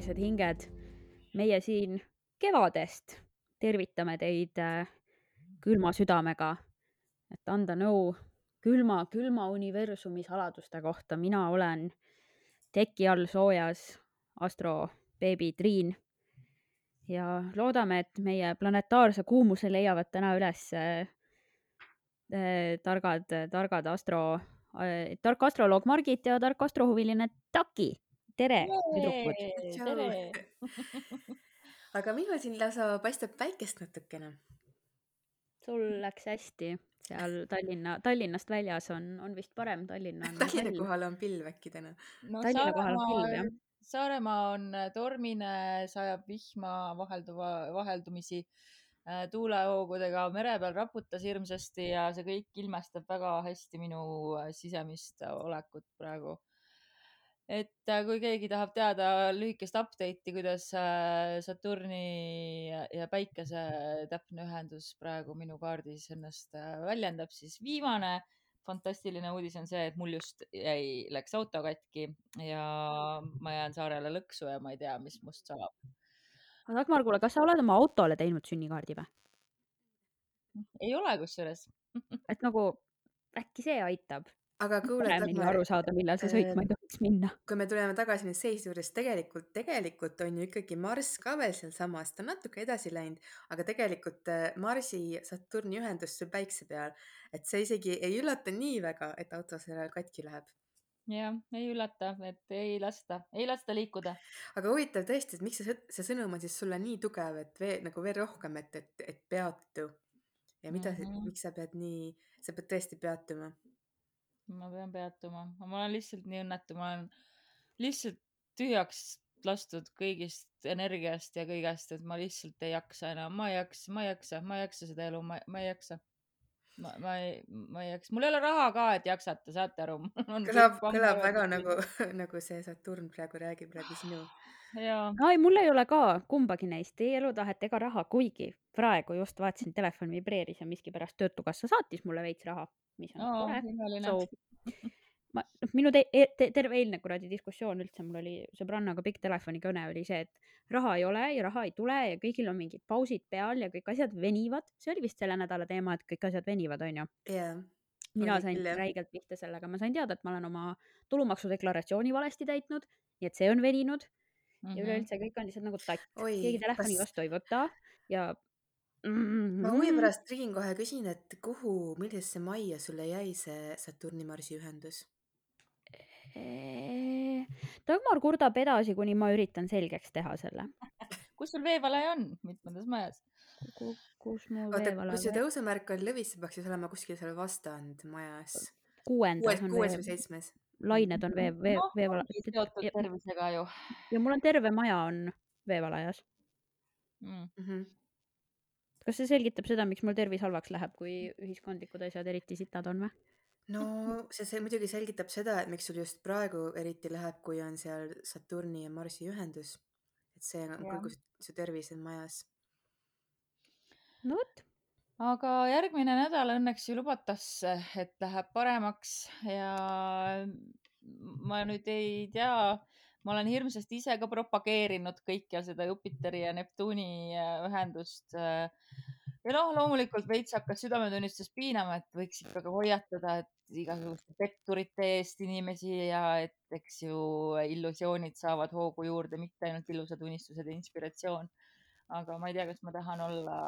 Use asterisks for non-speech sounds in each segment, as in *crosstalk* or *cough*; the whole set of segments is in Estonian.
astroloogilised hinged, meie siin kevadest tervitame teid äh, külma südamega, et anda nõu külma, külma universumi saladuste kohta. mina olen teki all soojas astrobeebi Triin ja loodame, et meie planetaarse kuumuse leiavad täna üles äh, targad, targad astro äh,, tark astroloog Margit ja tark astrohuviline Taki. Tere, tüdrukud! tere! *laughs* aga minul siin lausa paistab päikest natukene. sul läks hästi seal Tallinna, Tallinnast väljas on, on vist parem, Tallinna on Tallinna kohal on pilv äkki täna no,. Tallinna kohal on pilv, jah. Saaremaa on tormine, sajab vihma vahelduva, vaheldumisi Äh, tuulehoogudega mere peal raputas hirmsasti ja see kõik ilmestab väga hästi minu äh, sisemist olekut praegu. Et äh, kui keegi tahab teada lühikest update'i, kuidas Saturni ja Päikese täpne ühendus praegu minu kaardis ennast väljendab, siis viimane fantastiline uudis on see, et mul just jäi, läks auto katki ja ma jään saarele lõksu ja ma ei tea, mis must saab. Aga Dagmar, kuule, kas sa oled oma autole teinud sünnikaardi või? ei ole kusjuures. *laughs* Et nagu äkki see aitab aga kuule, paremini aru saada, millal sa sõitma ei ähm, tohiks minna. kui me tuleme tagasi nüüd seisi juures, tegelikult, tegelikult on ju ikkagi Marss ka veel sealsamas, ta on natuke edasi läinud, aga tegelikult äh, Marsi Saturni ühendus sul päikse peal, et see isegi ei üllata nii väga, et auto sellel katki läheb jah, ei üllata, et ei lasta, ei lasta liikuda. aga huvitav tõesti, et miks see, see sõnum on siis sulle nii tugev, et veel nagu veel rohkem, et, et, et peatu ja mida mm, -hmm. miks sa pead nii, sa pead tõesti peatuma? Ma pean peatuma, ma olen lihtsalt nii õnnetu, ma olen lihtsalt tühjaks lastud kõigist energiast ja kõigest, et ma lihtsalt ei jaksa enam, ma ei jaksa, ma ei jaksa, ma ei jaksa seda elu, ma, ma ei jaksa. Ma, ma ei, ma ei jaksa, mul ei ole raha ka, et jaksata, saate aru. *laughs* Kõlab, kõlab väga nagu, *laughs* nagu see Saturn praegu räägib läbi sinu. ai, mul ei ole ka kumbagi neist, ei elutahet ega raha, kuigi praegu just vaatasin, telefon vibreeris ja miskipärast Töötukassa saatis mulle veits raha, mis on oh, tore *laughs* ma, noh, minu te, e, te, terve eilne kuradi diskussioon üldse, mul oli sõbrannaga pikk telefonikõne oli see, et raha ei ole ja raha ei tule ja kõigil on mingid pausid peal ja kõik asjad venivad. see oli vist selle nädala teema, et kõik asjad venivad, onju. jah. mina sain küll, räigelt pihta sellega, ma sain teada, et ma olen oma tulumaksudeklaratsiooni valesti täitnud, nii et see on veninud mm -hmm. ja mhm. üleüldse kõik on lihtsalt nagu tatt, keegi telefoni kas... vastu ei võta ja -hmm. ma huvi pärast Triin kohe küsin, et kuhu, millisesse majja sulle jäi see Saturni-Marsi ühendus? Dagmar kurdab edasi, kuni ma üritan selgeks teha selle. *laughs* kus sul veevalaja on, mitmendas majas? kus mu veevalaja? kui see tõusemärk on lõvis, see peaks siis olema kuskil seal vastand majas. kuuendas on kuues või seitsmes? lained on vee, vee, no, veevala-. seotud tervisega ju. ja mul on terve maja on veevalajas mm.. Mm -hmm. Kas see selgitab seda, miks mul tervis halvaks läheb, kui ühiskondlikud asjad eriti sitad on või? no see, see muidugi selgitab seda, et miks sul just praegu eriti läheb, kui on seal Saturni ja Marsi ühendus. et see on kogu su tervis on majas. no vot. aga järgmine nädal õnneks ju lubatakse, et läheb paremaks ja ma nüüd ei tea, ma olen hirmsasti ise ka propageerinud kõikjal seda Jupiteri ja Neptuuni äh, ühendust äh, ja noh, loomulikult veits hakkas südametunnistus piinama, et võiks ikkagi hoiatada, et igasuguste petturite eest inimesi ja et eks ju illusioonid saavad hoogu juurde, mitte ainult ilusad unistused ja inspiratsioon. aga ma ei tea, kas ma tahan olla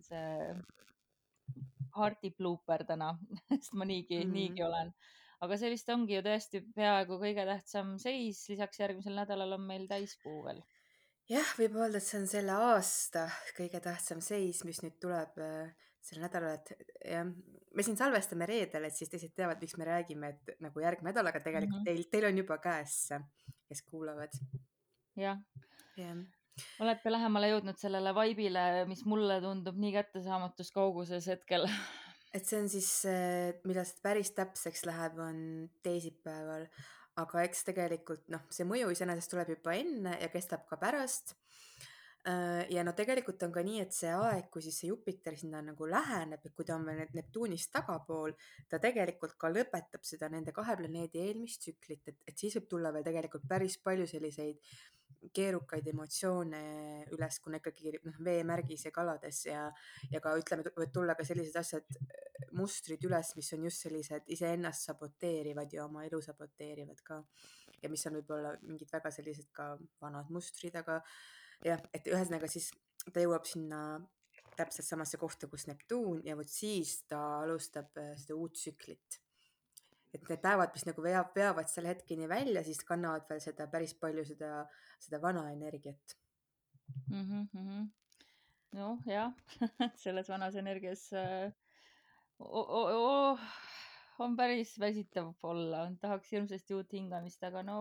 see party blooper täna, *laughs* sest ma niigi mm, -hmm. niigi olen. Aga see vist ongi ju tõesti peaaegu kõige tähtsam seis, lisaks järgmisel nädalal on meil täiskuu veel jah, võib öelda, et see on selle aasta kõige tähtsam seis, mis nüüd tuleb äh, sel nädalal, et jah, me siin salvestame reedel, et siis teised teavad, miks me räägime, et nagu järgmine nädal, aga tegelikult mm -hmm. teil, teil on juba käes, kes kuulavad. jah ja. olete lähemale jõudnud sellele vaibile, mis mulle tundub nii kättesaamatus kauguses hetkel et see on siis, millal see päris täpseks läheb, on teisipäeval, aga eks tegelikult noh, see mõju iseenesest tuleb juba enne ja kestab ka pärast. Äh, ja no tegelikult on ka nii, et see aeg, kui siis see Jupiter sinna nagu läheneb, kui ta on veel Neptuunist tagapool, ta tegelikult ka lõpetab seda nende kahe planeedi eelmist tsüklit, et, et siis võib tulla veel tegelikult päris palju selliseid keerukaid emotsioone üles, kuna ikkagi noh, veemärgis ja kalades ja, ja ka ütleme, võivad tulla ka sellised asjad, mustrid üles, mis on just sellised iseennast saboteerivad ja oma elu saboteerivad ka. ja mis on võib-olla mingid väga sellised ka vanad mustrid, aga jah, et ühesõnaga siis ta jõuab sinna täpselt samasse kohta, kus Neptuun ja vot siis ta alustab äh, seda uut tsüklit. Et need päevad, mis nagu veab, veavad selle hetkeni välja, siis kannavad veel seda päris palju seda, seda vana energiat mm. -hmm. noh, jah *laughs* selles vanas energias äh, oh, oh, oh, on päris väsitav olla, tahaks hirmsasti uut hingamist, aga no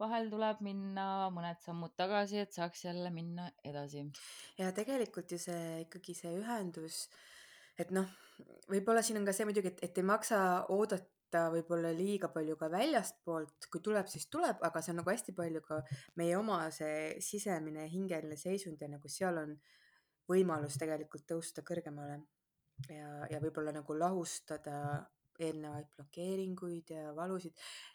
vahel tuleb minna mõned sammud tagasi, et saaks jälle minna edasi. ja tegelikult ju see ikkagi see ühendus, et noh, võib-olla siin on ka see muidugi, et, et ei maksa oodata võib-olla liiga palju ka väljastpoolt, kui tuleb, siis tuleb, aga see on nagu hästi palju ka meie oma see sisemine hingeline seisund ja nagu seal on võimalus tegelikult tõusta kõrgemale ja, ja võib-olla nagu lahustada eelnevaid blokeeringuid ja valusid.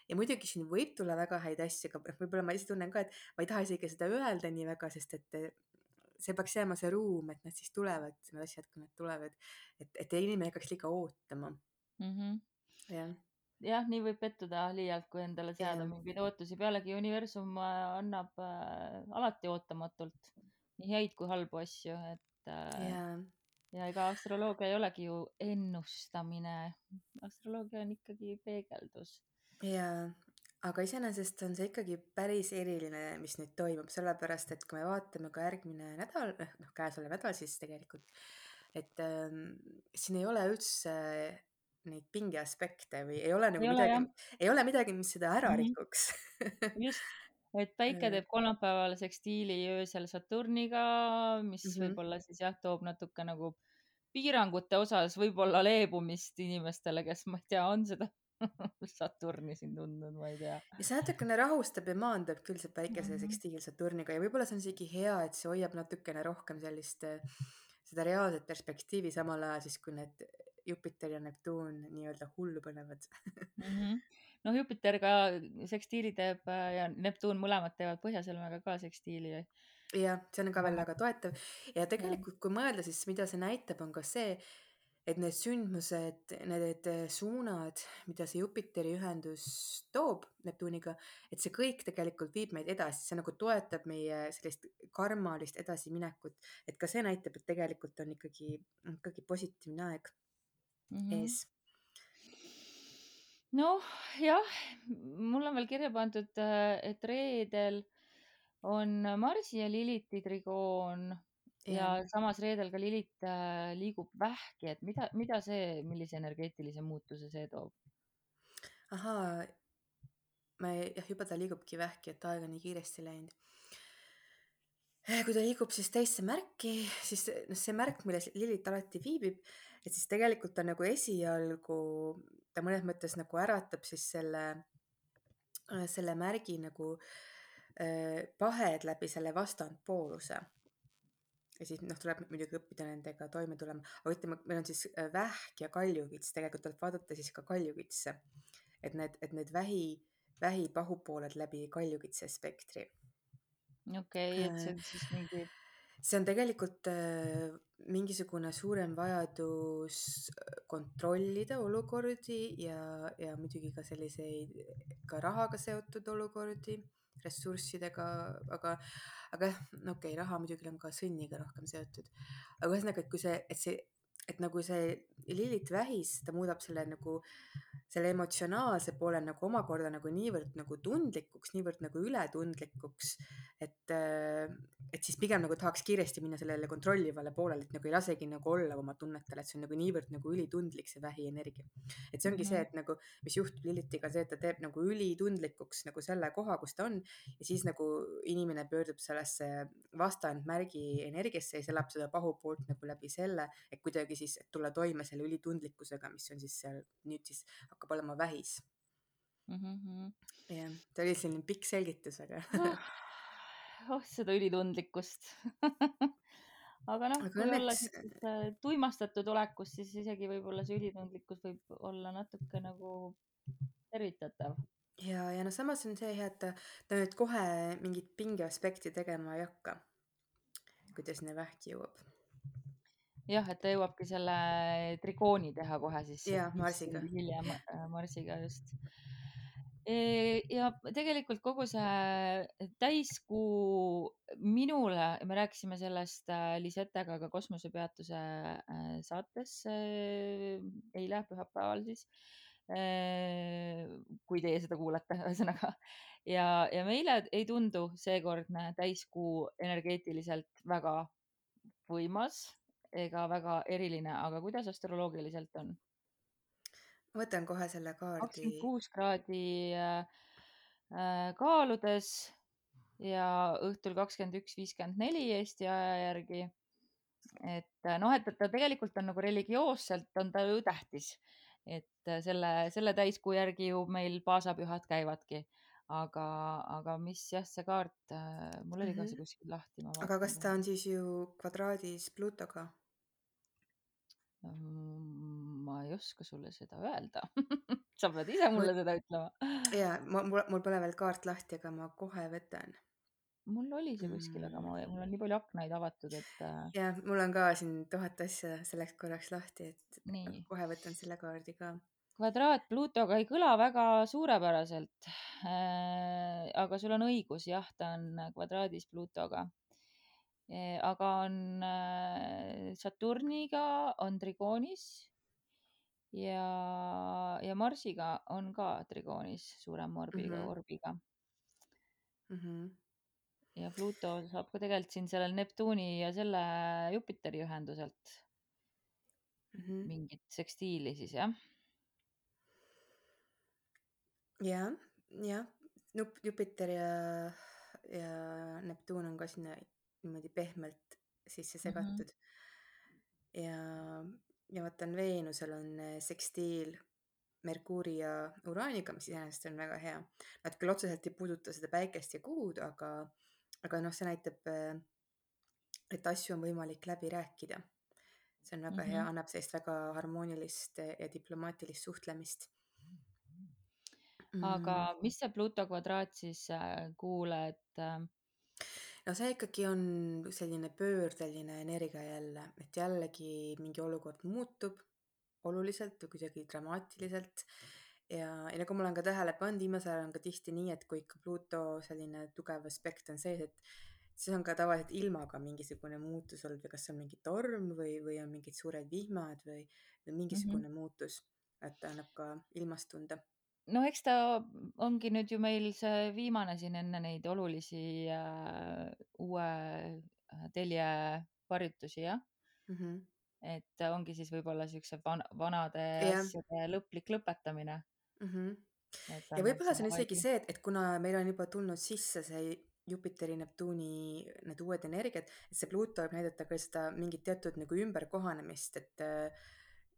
ja muidugi siin võib tulla väga häid asju, aga võib-olla ma ise tunnen ka, et ma ei taha isegi seda öelda nii väga, sest et see peaks jääma see ruum, et nad siis tulevad, need asjad, kui nad tulevad, et, et inimene ei hakkaks liiga ootama mm. -hmm. jah jah, nii võib pettuda liialt, kui endale seada mingeid ootusi. pealegi universum äh, annab äh, alati ootamatult nii häid kui halbu asju, et äh, ja ega astroloogia ei olegi ju ennustamine. astroloogia on ikkagi peegeldus. jaa, aga iseenesest on see ikkagi päris eriline, mis nüüd toimub, sellepärast et kui me vaatame ka järgmine nädal, noh, noh käesolev nädal siis tegelikult, et ähm, siin ei ole üldse neid pingeaspekte või ei ole nagu ei midagi, ei ole midagi, mis seda ära mm -hmm. rikuks *laughs* just, et päike teeb kolmapäeval sekstiili öösel Saturniga, mis mm -hmm. võib-olla siis jah, toob natuke nagu piirangute osas võib-olla leebumist inimestele, kes ma ei tea, on seda *laughs* Saturni siin tundnud, ma ei tea. ja see natukene rahustab ja maandab küll see päikese mm -hmm. sekstiil Saturniga ja võib-olla see on isegi hea, et see hoiab natukene rohkem sellist, seda reaalset perspektiivi, samal ajal siis kui need Jupiter ja Neptuun nii-öelda hullu panevad mm. -hmm *laughs* noh, Jupiter ka sekstiili teeb äh, ja Neptuun mõlemad teevad Põhjaselmega ka sekstiili. jah, see on ka veel väga toetav ja tegelikult, kui mõelda, siis mida see näitab, on ka see, et need sündmused, need suunad, mida see Jupiteri ühendus toob Neptuuniga, et see kõik tegelikult viib meid edasi, see nagu toetab meie sellist karmalist edasiminekut, et ka see näitab, et tegelikult on ikkagi, ikkagi positiivne aeg mm -hmm. ees. Noh, jah, mul on veel kirja pandud, äh, et reedel on Marsi ja Liliti trigoon ja, ja samas reedel ka Lilit äh, liigub vähki, et mida, mida see, millise energeetilise muutuse see toob? ahaa, ma ei, jah, juba ta liigubki vähki, et aeg on nii kiiresti läinud. Eh, kui ta liigub siis teisse märki, siis noh, see märk, milles Lilit alati viibib, et siis tegelikult ta nagu esialgu ta mõnes mõttes nagu äratab siis selle, äh, selle märgi nagu äh, pahed läbi selle vastandpooluse. Ja siis noh, tuleb muidugi õppida nendega toime tulema, aga ütleme, meil on siis äh, vähk ja kaljukits, tegelikult tuleb vaadata siis ka kaljukitse. et need, et need vähi, vähi pahupooled läbi kaljukitse spektri. okei okay,, et see on siis mingi see on tegelikult äh, mingisugune suurem vajadus kontrollida olukordi ja, ja muidugi ka selliseid ka rahaga seotud olukordi, ressurssidega, aga, aga jah, okei okay,, raha muidugi on ka sõnniga rohkem seotud. aga ühesõnaga, et kui see, et see, et nagu see Lilith Vähis, ta muudab selle nagu selle emotsionaalse poole nagu omakorda nagu niivõrd nagu tundlikuks, niivõrd nagu ületundlikuks, et, et siis pigem nagu tahaks kiiresti minna sellele kontrollivale poolele, et nagu ei lasegi nagu olla oma tunnetele, et see on nagu niivõrd nagu ülitundlik, see vähienergia. et see ongi mm -hmm. see, et nagu, mis juhtub Lilitiga, see, et ta teeb nagu ülitundlikuks nagu selle koha, kus ta on ja siis nagu inimene pöördub sellesse vastandmärgi energiasse ja siis elab seda pahupoolt nagu läbi selle, et kuidagi siis et tulla toime selle ülitundlikkusega, mis on siis seal nüüd siis hakkab olema vähis mm. -hmm. jah, ta oli selline pikk selgitus, aga oh, oh seda ülitundlikkust *laughs* aga noh, kui õnneks... olla sellises äh, tuimastatud olekus, siis isegi võib-olla see ülitundlikkus võib olla natuke nagu tervitatav. ja, ja noh, samas on see hea, et ta, ta nüüd kohe mingit pingeaspekti tegema ei hakka, kui ta sinna vähki jõuab. Jah, et ta jõuabki selle trikooni teha kohe siis. jah, Marsiga. hiljem *laughs* äh, Marsiga just ja tegelikult kogu see täiskuu minule, me rääkisime sellest äh, Lisetega ka kosmosepeatuse äh, saates äh, eile, pühapäeval siis. kui teie seda kuulate, *laughs* ühesõnaga ja, ja meile ei tundu seekordne täiskuu energeetiliselt väga võimas ega väga eriline, aga kuidas astroloogiliselt on? võtan kohe selle kaardi. kakskümmend kuus kraadi äh, äh, kaaludes ja õhtul kakskümmend üks, viiskümmend neli Eesti aja järgi. et äh, noh, et ta tegelikult on nagu religioosselt on ta ju tähtis, et selle, selle täiskuu järgi ju meil paasapühad käivadki aga, aga mis jah, see kaart, mul oli ka see mhm. kuskil lahti. aga kas ta on siis ju kvadraadis Plutoga? Mm, ma ei oska sulle seda öelda *laughs* sa pead ise mulle seda ütlema. ja ma, mul, mul pole veel kaart lahti, aga ma kohe võtan. mul oli see kuskil, aga ma, mul on nii palju aknaid avatud, et. Äh ja mul on ka siin tuhat asja selleks korraks lahti, et nii. kohe võtan selle kaardi ka. kvadraat Pluutoga ei kõla väga suurepäraselt äh,. aga sul on õigus, jah, ta on kvadraadis Pluutoga aga on äh, Saturniga on trigoonis ja, ja Marsiga on ka trigoonis suurema orbiga mm, -hmm. orbiga mm. -hmm. ja Pluto saab ka tegelikult siin sellel Neptuuni ja selle Jupiteri ühenduselt mm -hmm. mingit sekstiili siis jah. jah, jah, Jupiter ja, ja Neptuun on ka sinna niimoodi pehmelt sisse mhm. segatud mm. -hmm. ja, ja vaata on Veenusel on eh, sekstiil Merkuuri ja Uraaniga, mis iseenesest on väga hea. Nad küll otseselt ei puuduta seda päikest ja kuud, aga, aga noh, see näitab, eh, et asju on võimalik läbi rääkida. see on väga mm -hmm. hea, annab sellist väga harmoonilist ja diplomaatilist suhtlemist mm.. aga mis see Pluto kvadraat siis kuule, et no see ikkagi on selline pöördeline energia jälle, et jällegi mingi olukord muutub oluliselt või kuidagi dramaatiliselt. ja, ja nagu ma olen ka tähele pannud, viimasel ajal on ka tihti nii, et kui ikka Pluto selline tugev aspekt on sees, et siis on ka tavaliselt ilmaga mingisugune muutus olnud või kas on mingi torm või, või on mingid suured vihmad või, või mingisugune mm -hmm. muutus, et annab ka ilmast tunda no eks ta ongi nüüd ju meil see viimane siin enne neid olulisi äh, uue äh, telje harjutusi jah mm. -hmm. et ongi siis võib-olla siukse van, vanade yeah. asjade lõplik lõpetamine mm. -hmm. ja võib-olla see on isegi see, et, et kuna meil on juba tulnud sisse see Jupiteri, Neptuuni need uued energiad, et see Pluto võib näidata ka seda mingit teatud nagu ümberkohanemist, et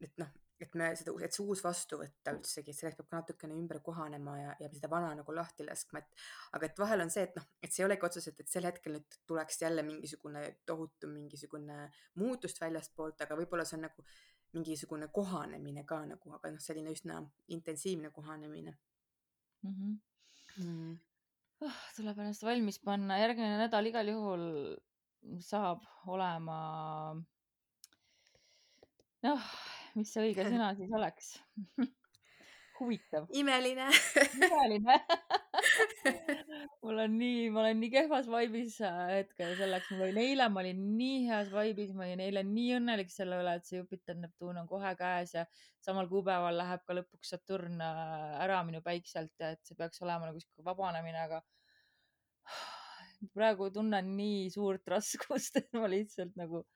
et noh, et me seda, et see uus vastu võtta üldsegi, et selleks peab ka natukene ümber kohanema ja, ja seda vana nagu lahti laskma, et aga et vahel on see, et noh, et see ei olegi otseselt, et sel hetkel nüüd tuleks jälle mingisugune tohutu mingisugune muutust väljastpoolt, aga võib-olla see on nagu mingisugune kohanemine ka nagu, aga noh, selline üsna intensiivne kohanemine mm. -hmm. Mm. Oh, tuleb ennast valmis panna, järgmine nädal igal juhul saab olema noh mis see õige sõna siis oleks? *laughs* Huvitav. imeline. Imeline. *laughs* Mul on nii, ma olen nii kehvas vaibis äh, hetkel selleks, mul oli eile, ma olin nii heas vaibis, ma olin eile nii õnnelik selle üle, et see Jupiter, Neptuun on kohe käes ja samal kuupäeval läheb ka lõpuks Saturn äh, ära minu päikselt ja et see peaks olema nagu sihuke vabanemine, aga praegu tunnen nii suurt *laughs* raskust, et ma lihtsalt nagu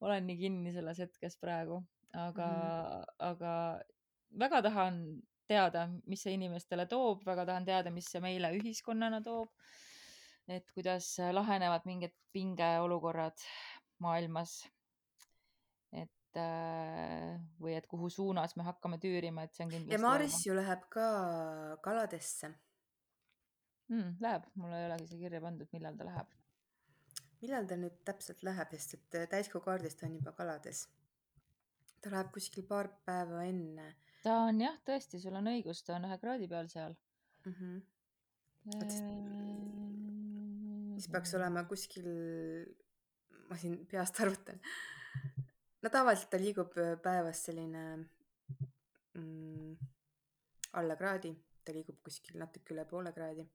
olen nii kinni selles hetkes praegu aga mm, -hmm. aga väga tahan teada, mis see inimestele toob, väga tahan teada, mis see meile ühiskonnana toob. et kuidas lahenevad mingid pingeolukorrad maailmas. et äh, või et kuhu suunas me hakkame tüürima, et see on kindlasti. ja Maris ju läheb ka kaladesse mm,. Läheb, mul ei olegi see kirja pandud, millal ta läheb millal ta nüüd täpselt läheb, sest et äh, täiskuu kaardis ta on juba kalades. Ta läheb kuskil paar päeva enne ta on jah, tõesti, sul on õigus, ta on ühe kraadi peal seal mm. -hmm. siis peaks olema kuskil, ma siin peast arvutan. no tavaliselt ta liigub päevas selline mm, alla kraadi, ta liigub kuskil natuke üle poole kraadi.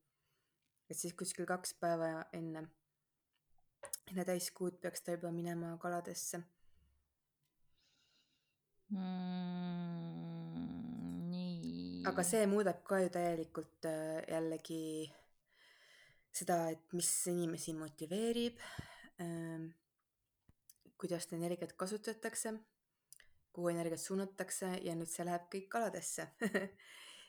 et siis kuskil kaks päeva enne, enne täiskuud peaks ta juba minema kaladesse mm,. nii. aga see muudab ka ju täielikult äh, jällegi seda, et mis inimesi motiveerib ähm,, kuidas energiat kasutatakse, kuhu energiat suunatakse ja nüüd see läheb kõik kaladesse *laughs*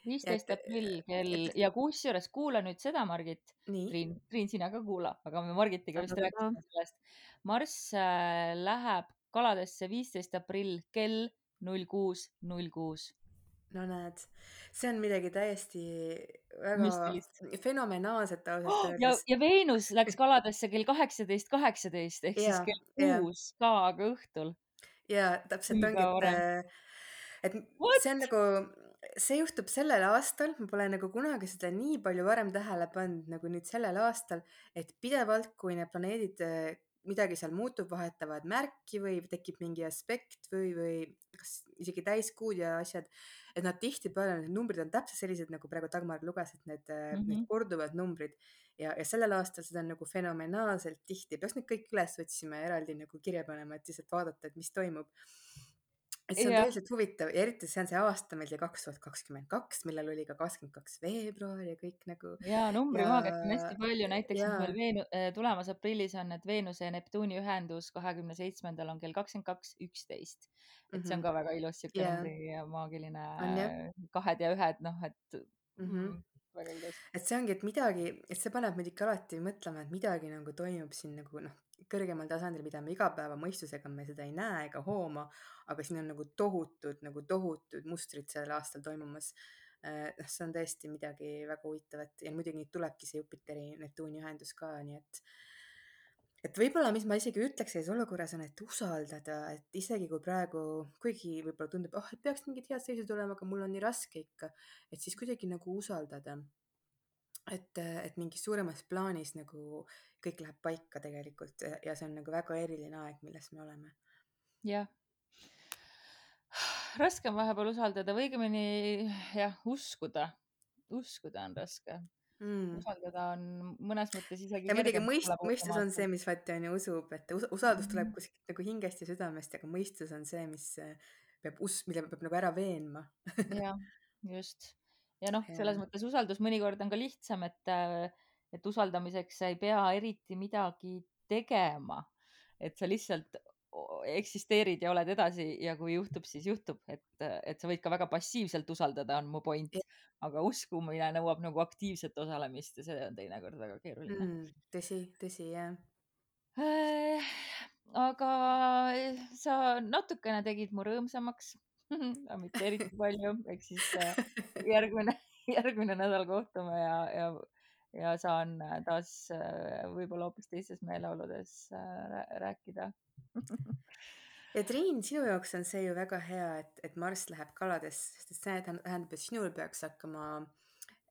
viisteist aprill kell et... ja kusjuures kuula nüüd seda, Margit. Triin, Triin, sina ka kuula, aga me Margitiga vist rääkisime sellest. Marss äh, läheb kaladesse viisteist aprill kell null kuus, null kuus. no näed, see on midagi täiesti väga Müstilist. fenomenaalset ausalt öeldes oh,. ja, ja Veenus läks kaladesse kell kaheksateist, kaheksateist ehk ja, siis kell kuus ka, aga õhtul. ja täpselt ongi, et, et What? see on nagu, see juhtub sellel aastal, ma pole nagu kunagi seda nii palju varem tähele pannud nagu nüüd sellel aastal, et pidevalt, kui need planeedid midagi seal muutub, vahetavad märki või tekib mingi aspekt või, või kas isegi täiskuud ja asjad, et nad tihtipeale, need numbrid on täpselt sellised, nagu praegu Dagmar luges, et need mm, -hmm. need korduvad numbrid ja, ja sellel aastal seda on nagu fenomenaalselt tihti, peaks need kõik üles otsima ja eraldi nagu kirja panema, et lihtsalt vaadata, et mis toimub et see on tõeliselt huvitav ja eriti see on see aasta meil see kaks tuhat kakskümmend kaks, millal oli ka kakskümmend kaks veebruar ja kõik nagu. ja numbrimaagiat on hästi palju, näiteks ja. meil Veenu-, äh, tulemas aprillis on, et Veenuse ja Neptuuni ühendus kahekümne seitsmendal on kell kakskümmend kaks üksteist. et see on mhm. ka väga ilus siuke yeah. numbrimaagiline kahed ja ühed, noh, et mm. -hmm väga ilus. et see ongi, et midagi, et see paneb meid ikka alati mõtlema, et midagi nagu toimub siin nagu noh, kõrgemal tasandil, mida me igapäevamõistusega me seda ei näe ega hooma, aga siin on nagu tohutud, nagu tohutud mustrid sellel aastal toimumas. Äh, noh, see on tõesti midagi väga huvitavat ja muidugi tulebki see Jupiteri Neptuuni ühendus ka, nii et et võib-olla, mis ma isegi ütleks selles olukorras on, et usaldada, et isegi kui praegu, kuigi võib-olla tundub, oh, et peaks mingid head seisud olema, aga mul on nii raske ikka, et siis kuidagi nagu usaldada et, et mingis suuremas plaanis nagu kõik läheb paika tegelikult ja see on nagu väga eriline aeg, milles me oleme. jah. raske on vahepeal usaldada või õigemini jah, uskuda, uskuda on raske mm.. usaldada on mõnes mõttes isegi. ja muidugi mõist-, mõistus on see, mis Vati on ju usub, et usaldus tuleb mm. kuskilt nagu hingest ja südamest, aga mõistus on see, mis peab us-, mille peab nagu ära veenma jah, just ja noh, selles mõttes usaldus mõnikord on ka lihtsam, et, äh, et usaldamiseks sa ei pea eriti midagi tegema. et sa lihtsalt eksisteerid ja oled edasi ja kui juhtub, siis juhtub, et, et sa võid ka väga passiivselt usaldada, on mu point. aga uskumine nõuab nagu aktiivset osalemist ja see on teinekord väga keeruline mm,. tõsi, tõsi jah äh,. aga eh, sa natukene tegid mu rõõmsamaks *laughs* mitte eriti palju, ehk siis äh, järgmine, *laughs* järgmine nädal kohtume ja, ja, ja saan äh, taas äh, võib-olla hoopis teistes meeleoludes rääkida ja Triin, sinu jaoks on see ju väga hea, et, et Marss läheb kaladesse, sest et see tähendab, et sinul peaks hakkama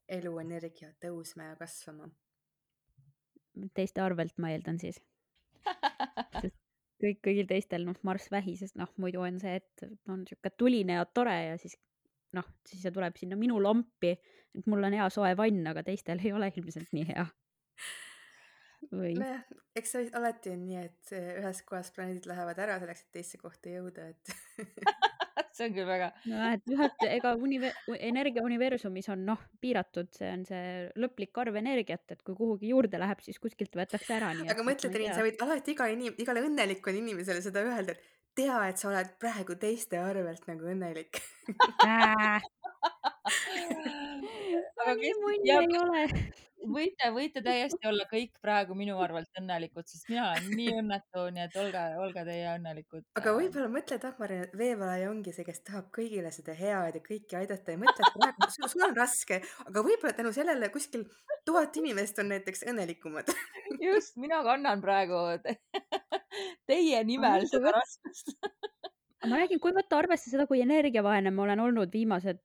eluenergia tõusma ja kasvama. teiste arvelt, ma eeldan siis *laughs* sest kõik, kõigil teistel noh, Marss vähises, noh muidu on see, et on sihuke tuline ja tore ja siis noh, siis see tuleb sinna minu lampi, et mul on hea soe vann, aga teistel ei ole ilmselt nii hea. või? nojah, eks see alati on nii, et ühest kohast planeedid lähevad ära selleks, et teise kohta jõuda, et *laughs* see on küll väga. *laughs* nojah, et ühelt, ega unive-, energia universumis on noh, piiratud, see on see lõplik arv energiat, et kui kuhugi juurde läheb, siis kuskilt võetakse ära. aga mõtle, Triin, sa võid alati iga inim-, igale õnnelikule inimesele seda öelda, et tea, et sa oled praegu teiste arvelt nagu õnnelik *laughs* aga ei ole. Võite, võite täiesti olla kõik praegu minu *laughs* arvelt õnnelikud, sest mina olen nii õnnetu, nii et olge, olge teie õnnelikud. aga võib-olla mõtle, Dagmar, et veevalaja ongi see, kes tahab kõigile seda head ja kõiki aidata ja mõtle, et praegu sul on raske, aga võib-olla tänu sellele kuskil tuhat inimest on näiteks õnnelikumad. *laughs* just, mina kannan praegu *laughs* teie nimel seda raskust ma räägin, kui võtta arvesse seda, kui energiavaene ma olen olnud viimased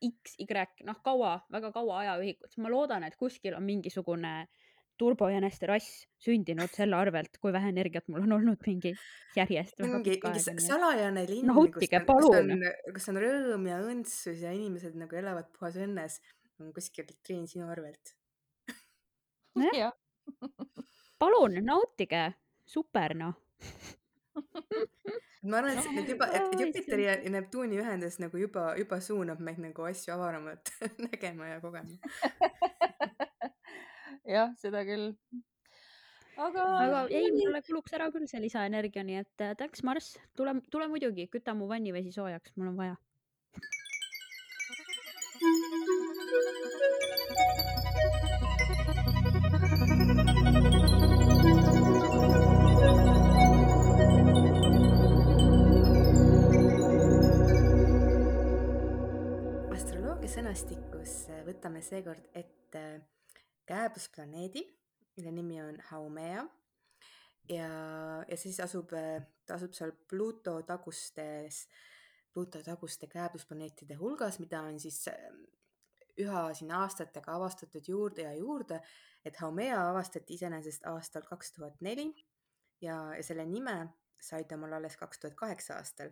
X, Y, noh, kaua, väga kaua ajaühikut, siis ma loodan, et kuskil on mingisugune turbojäneste rass sündinud selle arvelt, kui vähe energiat mul on olnud mingi järjest. mingi, mingi salajane linn, nautige, palun. kus on rõõm ja õndsus ja inimesed nagu elavad puhas õnnes, on kuskil Triin sinu arvelt. jah. palun nautige, super noh *laughs* ma arvan, et, et juba, et Jupiteri ja Neptuuni ühendus nagu juba, juba suunab meid nagu asju avaramalt *laughs* nägema ja kogema. *laughs* jah, seda küll. aga, aga ei, mulle kuluks ära küll see lisaenergia, nii et thanks, Marss, tule, tule muidugi, küta mu vannivesi soojaks, mul on vaja sõnastikus äh, võtame seekord ette kääbusplaneedi, mille nimi on Haumea. ja, ja siis asub, äh, ta asub seal Pluto tagustes, Pluto taguste kääbusplaneetide hulgas, mida on siis äh, üha siin aastatega avastatud juurde ja juurde, et Haumea avastati iseenesest aastal kaks tuhat neli ja, ja selle nime sai ta mul alles kaks tuhat kaheksa aastal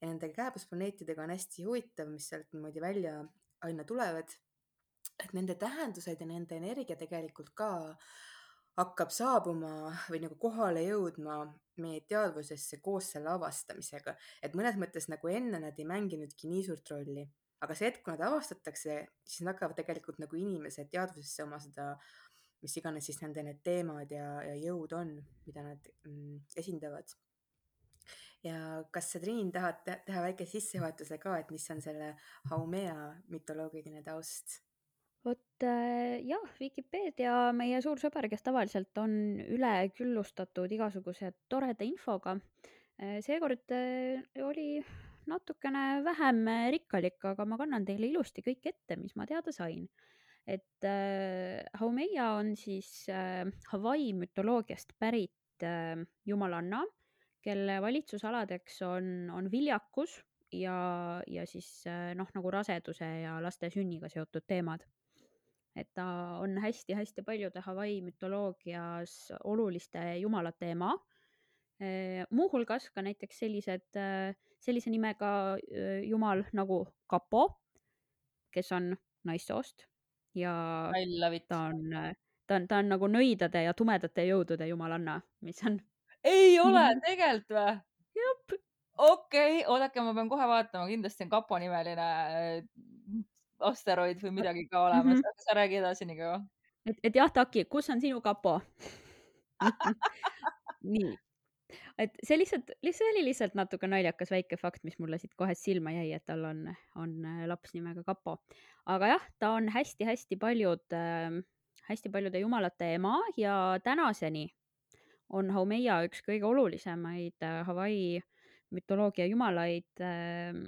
ja nende kääbusplaneetidega on hästi huvitav, mis sealt niimoodi välja aina tulevad, et nende tähendused ja nende energia tegelikult ka hakkab saabuma või nagu kohale jõudma meie teadvusesse koos selle avastamisega, et mõnes mõttes nagu enne nad ei mänginudki nii suurt rolli, aga see hetk, kui nad avastatakse, siis nad hakkavad tegelikult nagu inimese teadvusesse oma seda, mis iganes siis nende need teemad ja, ja jõud on, mida nad mm, esindavad ja kas sa, Triin, tahad teha väike sissejuhatuse ka, et mis on selle Haumea mütoloogiline taust? vot äh, jah, Vikipeedia, meie suur sõber, kes tavaliselt on üle küllustatud igasuguse toreda infoga, äh, seekord äh, oli natukene vähem rikkalik, aga ma kannan teile ilusti kõik ette, mis ma teada sain. et äh, Haumeia on siis äh, Hawaii mütoloogiast pärit äh, jumalanna kelle valitsusaladeks on, on viljakus ja, ja siis noh, nagu raseduse ja laste sünniga seotud teemad. et ta on hästi-hästi paljude Hawaii mütoloogias oluliste jumalate ema. muuhulgas ka näiteks sellised, sellise nimega jumal nagu Kapo, kes on naissoost ja ta on, ta on, ta on nagu nõidade ja tumedate jõudude jumalanna, mis on ei ole tegelikult või? okei okay,, oodake, ma pean kohe vaatama, kindlasti on kapo nimeline äh, asteroid või midagi ka olemas mm, -hmm. sa räägi edasi nii kaua. et, et jah, Taki, kus on sinu kapo *laughs* nii, et see lihtsalt, see oli lihtsalt natuke naljakas väike fakt, mis mulle siit kohe silma jäi, et tal on, on äh, laps nimega Kapo. aga jah, ta on hästi-hästi paljud äh,, hästi paljude jumalate ema ja tänaseni on Haumeia üks kõige olulisemaid äh, Hawaii mütoloogia jumalaid, ähm,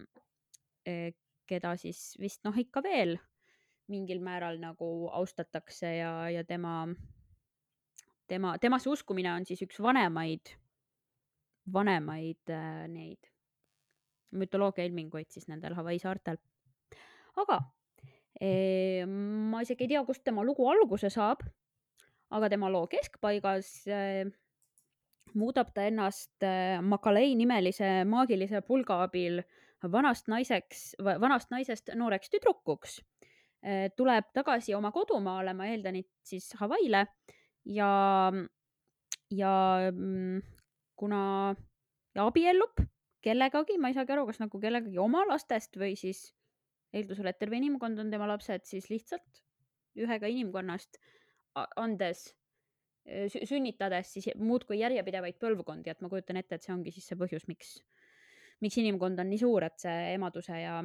e, keda siis vist noh, ikka veel mingil määral nagu austatakse ja, ja tema, tema, temasse uskumine on siis üks vanemaid, vanemaid äh, neid mütoloogia ilminguid siis nendel Hawaii saartel. aga eh, ma isegi ei tea, kust tema lugu alguse saab, aga tema loo keskpaigas eh, muudab ta ennast äh, Makalei nimelise maagilise pulga abil vanast naiseks, vanast naisest nooreks tüdrukuks. Äh, tuleb tagasi oma kodumaale, ma eeldan, et siis Hawaii'le ja, ja mm, kuna ja abiellub kellegagi, ma ei saagi aru, kas nagu kellegagi oma lastest või siis eeldusel, et terve inimkond on tema lapsed, siis lihtsalt ühega inimkonnast andes sünnitades siis muudkui järjepidevaid põlvkondi, et ma kujutan ette, et see ongi siis see põhjus, miks, miks inimkond on nii suur, et see emaduse ja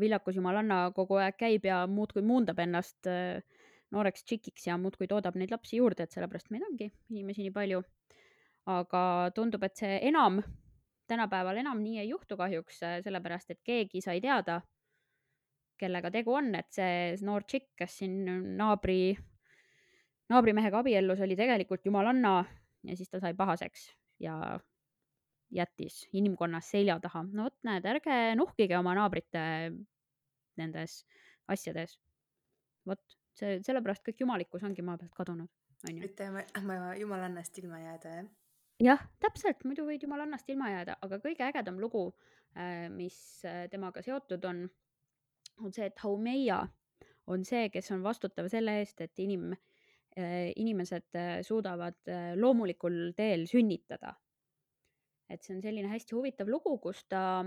viljakus jumalanna kogu aeg käib ja muudkui muundab ennast nooreks tšikiks ja muudkui toodab neid lapsi juurde, et sellepärast meid ongi inimesi nii palju. aga tundub, et see enam, tänapäeval enam nii ei juhtu kahjuks, sellepärast et keegi sai teada, kellega tegu on, et see noor tšikk, kes siin naabri, naabrimehega abiellus, oli tegelikult jumalanna ja siis ta sai pahaseks ja jättis inimkonnas selja taha. no vot, näed, ärge nuhkige oma naabrite nendes asjades. vot see, sellepärast kõik jumalikkus ongi maa pealt kadunud, onju. et ma jumalannast ilma jääda, jah? jah, täpselt, muidu võid jumalannast ilma jääda, aga kõige ägedam lugu, äh, mis äh, temaga seotud on, on see, et Haumeia on see, kes on vastutav selle eest, et inim-, inimesed suudavad loomulikul teel sünnitada. et see on selline hästi huvitav lugu, kus ta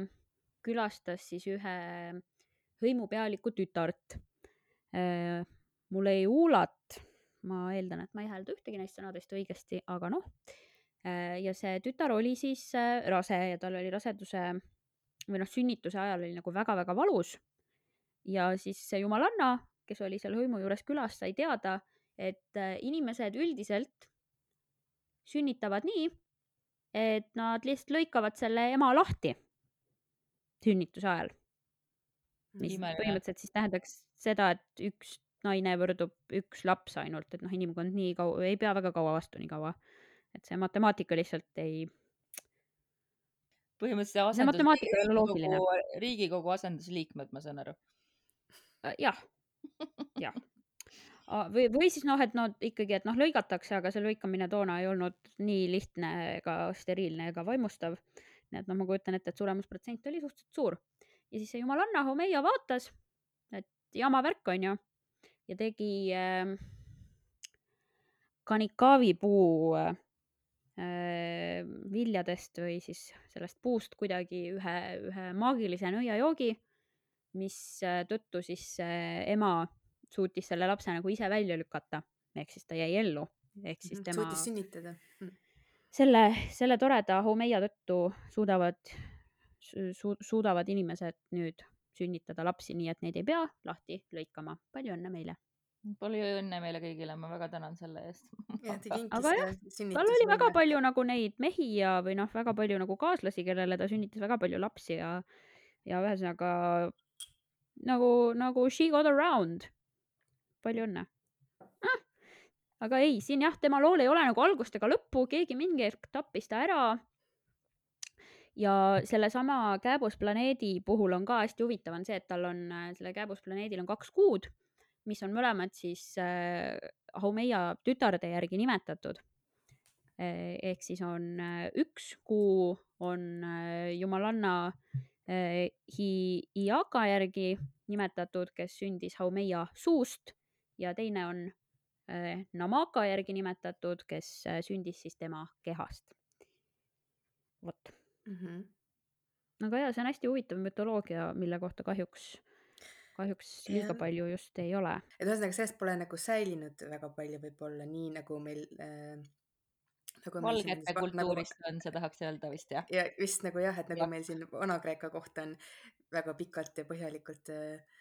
külastas siis ühe hõimupealiku tütart mul ei Uulat, ma eeldan, et ma ei häälda ühtegi neist sõnadest õigesti, aga noh. Äh, ja see tütar oli siis äh, rase ja tal oli raseduse või noh, sünnituse ajal oli nagu väga-väga valus. ja siis see jumalanna, kes oli seal hõimu juures külas, sai teada, et äh, inimesed üldiselt sünnitavad nii, et nad lihtsalt lõikavad selle ema lahti sünnituse ajal. mis Imeline. põhimõtteliselt siis tähendaks seda, et üks naine võrdub üks laps ainult, et noh, inimkond nii kaua, ei pea väga kaua vastu nii kaua. et see matemaatika lihtsalt ei. põhimõtteliselt see asendus Riigikogu, Riigikogu asendusliikmed, ma saan aru. Äh, jah, jah või, või siis noh, et no ikkagi, et noh, lõigatakse, aga see lõikamine toona ei olnud nii lihtne ega steriilne ega vaimustav. nii et noh, ma kujutan ette, et suremusprotsent oli suhteliselt suur. ja siis see jumalanna Homeia vaatas, et jama värk on ju ja tegi äh, kanikaavipuu äh, viljadest või siis sellest puust kuidagi ühe, ühe maagilise nõiajoogi, mis äh, tõttu siis äh, ema suutis selle lapse nagu ise välja lükata, ehk siis ta jäi ellu, ehk siis mhm, tema suutis sünnitada mm.. selle, selle toreda Homeia tõttu suudavad su,, suudavad inimesed nüüd sünnitada lapsi, nii et neid ei pea lahti lõikama. palju õnne meile! palju õnne meile kõigile, ma väga tänan selle eest. aga jah, tal oli väga palju nagu neid mehi ja, või noh, väga palju nagu kaaslasi, kellele ta sünnitas väga palju lapsi ja, ja ühesõnaga nagu, nagu she got around. Palju õnne ah!. aga ei, siin jah, tema lool ei ole nagu algust ega lõppu, keegi mingi hetk tappis ta ära ja sellesama kääbusplaneedi puhul on ka hästi huvitav on see, et tal on, äh, selle kääbusplaneedil on kaks kuud, mis on mõlemad siis äh, Haumeia tütarde järgi nimetatud. Äh, ehk siis on äh, üks kuu on jumalanna Hi-, Iaka järgi nimetatud, kes sündis Haumeia suust ja teine on äh, Namaka järgi nimetatud, kes äh, sündis siis tema kehast. vot mm. -hmm. aga jaa, see on hästi huvitav mütoloogia, mille kohta kahjuks, kahjuks liiga ja. palju just ei ole. et ühesõnaga sellest pole nagu säilinud väga palju võib-olla nii nagu meil äh, nagu valgete siin, kultuurist nagu, on, sa tahaks öelda vist jah? ja vist nagu jah, et nagu ja. meil siin Vana-Kreeka kohta on väga pikalt ja põhjalikult äh,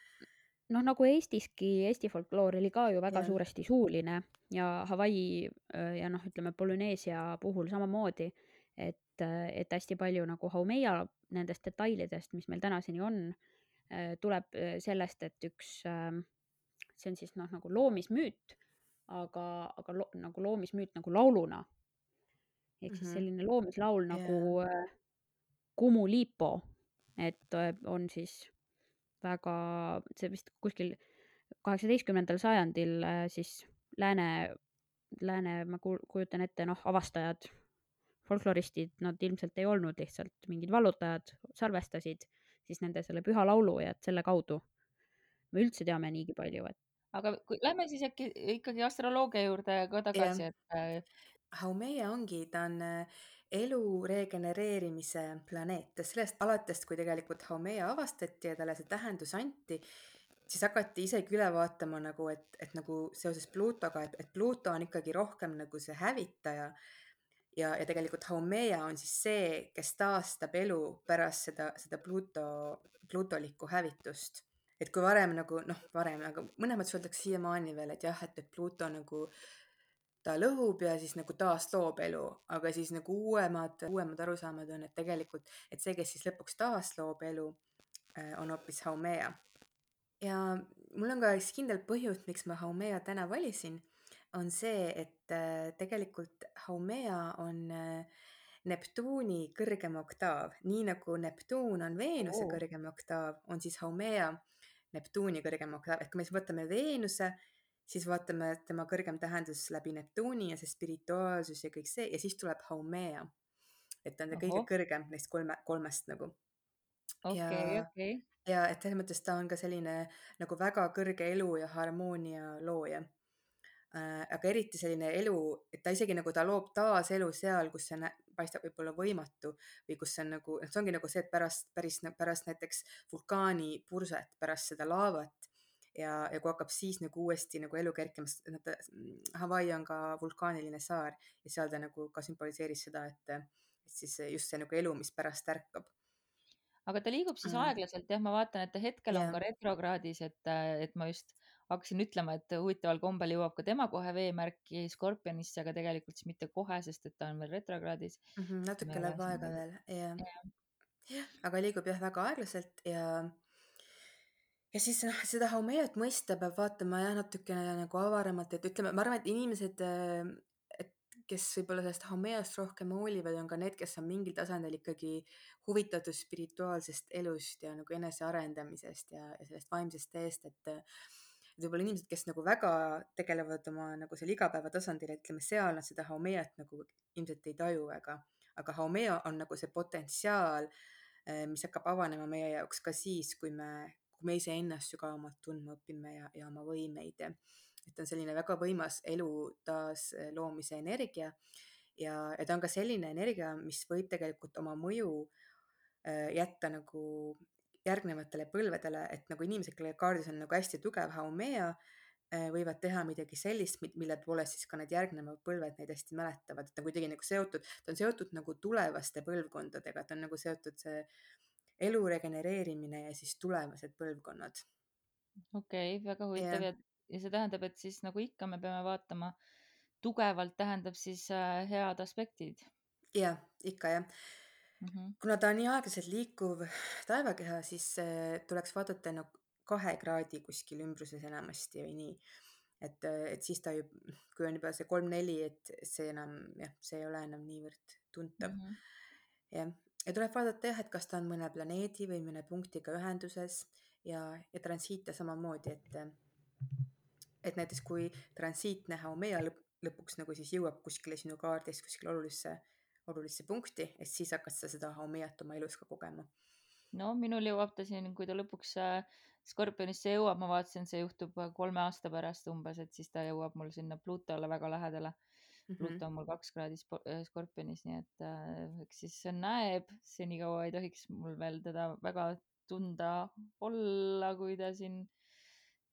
noh, nagu Eestiski, Eesti folkloor oli ka ju väga ja. suuresti suuline ja Hawaii ja noh, ütleme Polüneesia puhul samamoodi et, et hästi palju nagu Haumeia nendest detailidest, mis meil tänaseni on, tuleb sellest, et üks, ähm, see on siis noh, nagu loomismüüt, aga, aga lo, nagu loomismüüt nagu lauluna. ehk siis mm -hmm. selline loomislaul yeah. nagu äh, Kumu Liipo, et on siis väga, see vist kuskil kaheksateistkümnendal sajandil siis lääne, lääne, ma kujutan ette, noh, avastajad folkloristid, nad ilmselt ei olnud lihtsalt mingid vallutajad, salvestasid siis nende selle püha laulu ja et selle kaudu me üldse teame niigi palju, et. aga kui, lähme siis äkki ikkagi astroloogia juurde ka tagasi, et äh.... Haumea ongi, ta on äh, elu regenereerimise planeet, sellest alates, kui tegelikult Haumea avastati ja talle see tähendus anti, siis hakati isegi üle vaatama nagu, et, et nagu seoses Pluutoga, et, et Pluuto on ikkagi rohkem nagu see hävitaja ja, ja tegelikult Haumea on siis see, kes taastab elu pärast seda, seda Pluto, plutolikku hävitust. et kui varem nagu noh, varem, aga mõnes mõttes öeldakse siiamaani veel, et jah, et, et Pluto nagu ta lõhub ja siis nagu taasloob elu, aga siis nagu uuemad, uuemad arusaamad on, et tegelikult, et see, kes siis lõpuks taasloob elu, äh, on hoopis Haumea. ja mul on ka üks kindel põhjus, miks ma Haumea täna valisin, on see, et äh, tegelikult Haumea on äh, Neptuuni kõrgem oktaav, nii nagu Neptuun on Veenuse oh. kõrgem oktav, on siis Haumea Neptuuni kõrgem oktav, et kui me siis võtame Veenuse, siis vaatame tema kõrgem tähendus läbi Neptuuni ja see spirituaalsus ja kõik see ja siis tuleb Haumea. et ta on see kõige kõrgem neist kolme, kolmest nagu. okei, okei. ja et selles mõttes ta on ka selline nagu väga kõrge elu ja harmoonia looja äh, aga eriti selline elu, et ta isegi nagu ta loob taaselu seal, kus see paistab võib-olla võimatu või kus see on nagu, noh, see ongi nagu see, et pärast, päris pärast näiteks vulkaanipurset, pärast seda laavat ja, ja kui hakkab siis nagu uuesti nagu elu kerkima, sest noh, Hawaii on ka vulkaaniline saar ja seal ta nagu ka sümboliseeris seda, et, et siis just see nagu elu, mis pärast ärkab aga ta liigub siis mm. aeglaselt jah, ma vaatan, et ta hetkel yeah. on ka retrokraadis, et, et ma just hakkasin ütlema, et huvitaval kombel jõuab ka tema kohe veemärki Skorpionisse, aga tegelikult siis mitte kohe, sest et ta on veel retrokraadis mm. -hmm, natuke läheb aega veel, jah ja. ja.. aga liigub jah väga aeglaselt ja ja siis noh, seda Haumeat mõista peab vaatama jah, natukene nagu avaramalt, et ütleme, ma arvan, et inimesed, et kes võib-olla sellest Haumeast rohkem hoolivad, on ka need, kes on mingil tasandil ikkagi huvitatud spirituaalsest elust ja nagu enesearendamisest ja, ja sellest vaimsest teest, et et võib-olla inimesed, kes nagu väga tegelevad oma nagu seal igapäevatasandil, ütleme seal nad seda haumeat nagu ilmselt ei taju väga, aga haumea on nagu see potentsiaal, eh, mis hakkab avanema meie jaoks ka siis, kui me, kui me iseennast sügavamalt tundma õpime ja, ja oma võimeid. et on selline väga võimas elu taasloomise energia ja, ja ta on ka selline energia, mis võib tegelikult oma mõju äh, jätta nagu järgnevatele põlvedele, et nagu inimesed, kelle kaardis on nagu hästi tugev haumea, äh, võivad teha midagi sellist, mille poolest siis ka need järgnevad põlved neid hästi mäletavad, et ta on kuidagi nagu seotud, ta on seotud nagu tulevaste põlvkondadega, ta on nagu seotud see elu regenereerimine ja siis tulevased põlvkonnad. okei okay,, väga huvitav ja, ja see tähendab, et siis nagu ikka me peame vaatama tugevalt tähendab siis äh, head aspektid. jah, ikka jah mm. -hmm. kuna ta on nii aeglaselt liikuv taevakeha, siis äh, tuleks vaadata no kahe kraadi kuskil ümbruses enamasti või nii. et, äh, et siis ta ju, kui on juba see kolm-neli, et see enam jah, see ei ole enam niivõrd tuntav mm. -hmm. jah, ja tuleb vaadata jah, et kas ta on mõne planeedi või mõne punktiga ühenduses ja, ja transiite samamoodi, et, et näiteks kui transiitne Haumea lõpp, lõpuks nagu siis jõuab kuskile sinu kaardis kuskile olulisse olulisse punkti, et siis hakkad sa seda Haumeat oma elus ka kogema. no minul jõuab ta siin, kui ta lõpuks äh, Skorpionisse jõuab, ma vaatasin, see juhtub kolme aasta pärast umbes, et siis ta jõuab mul sinna Plutole väga lähedale. Pluto on mul kaks kraadi äh, Skorpionis, nii et äh, eks siis näeb, senikaua ei tohiks mul veel teda väga tunda olla, kui ta siin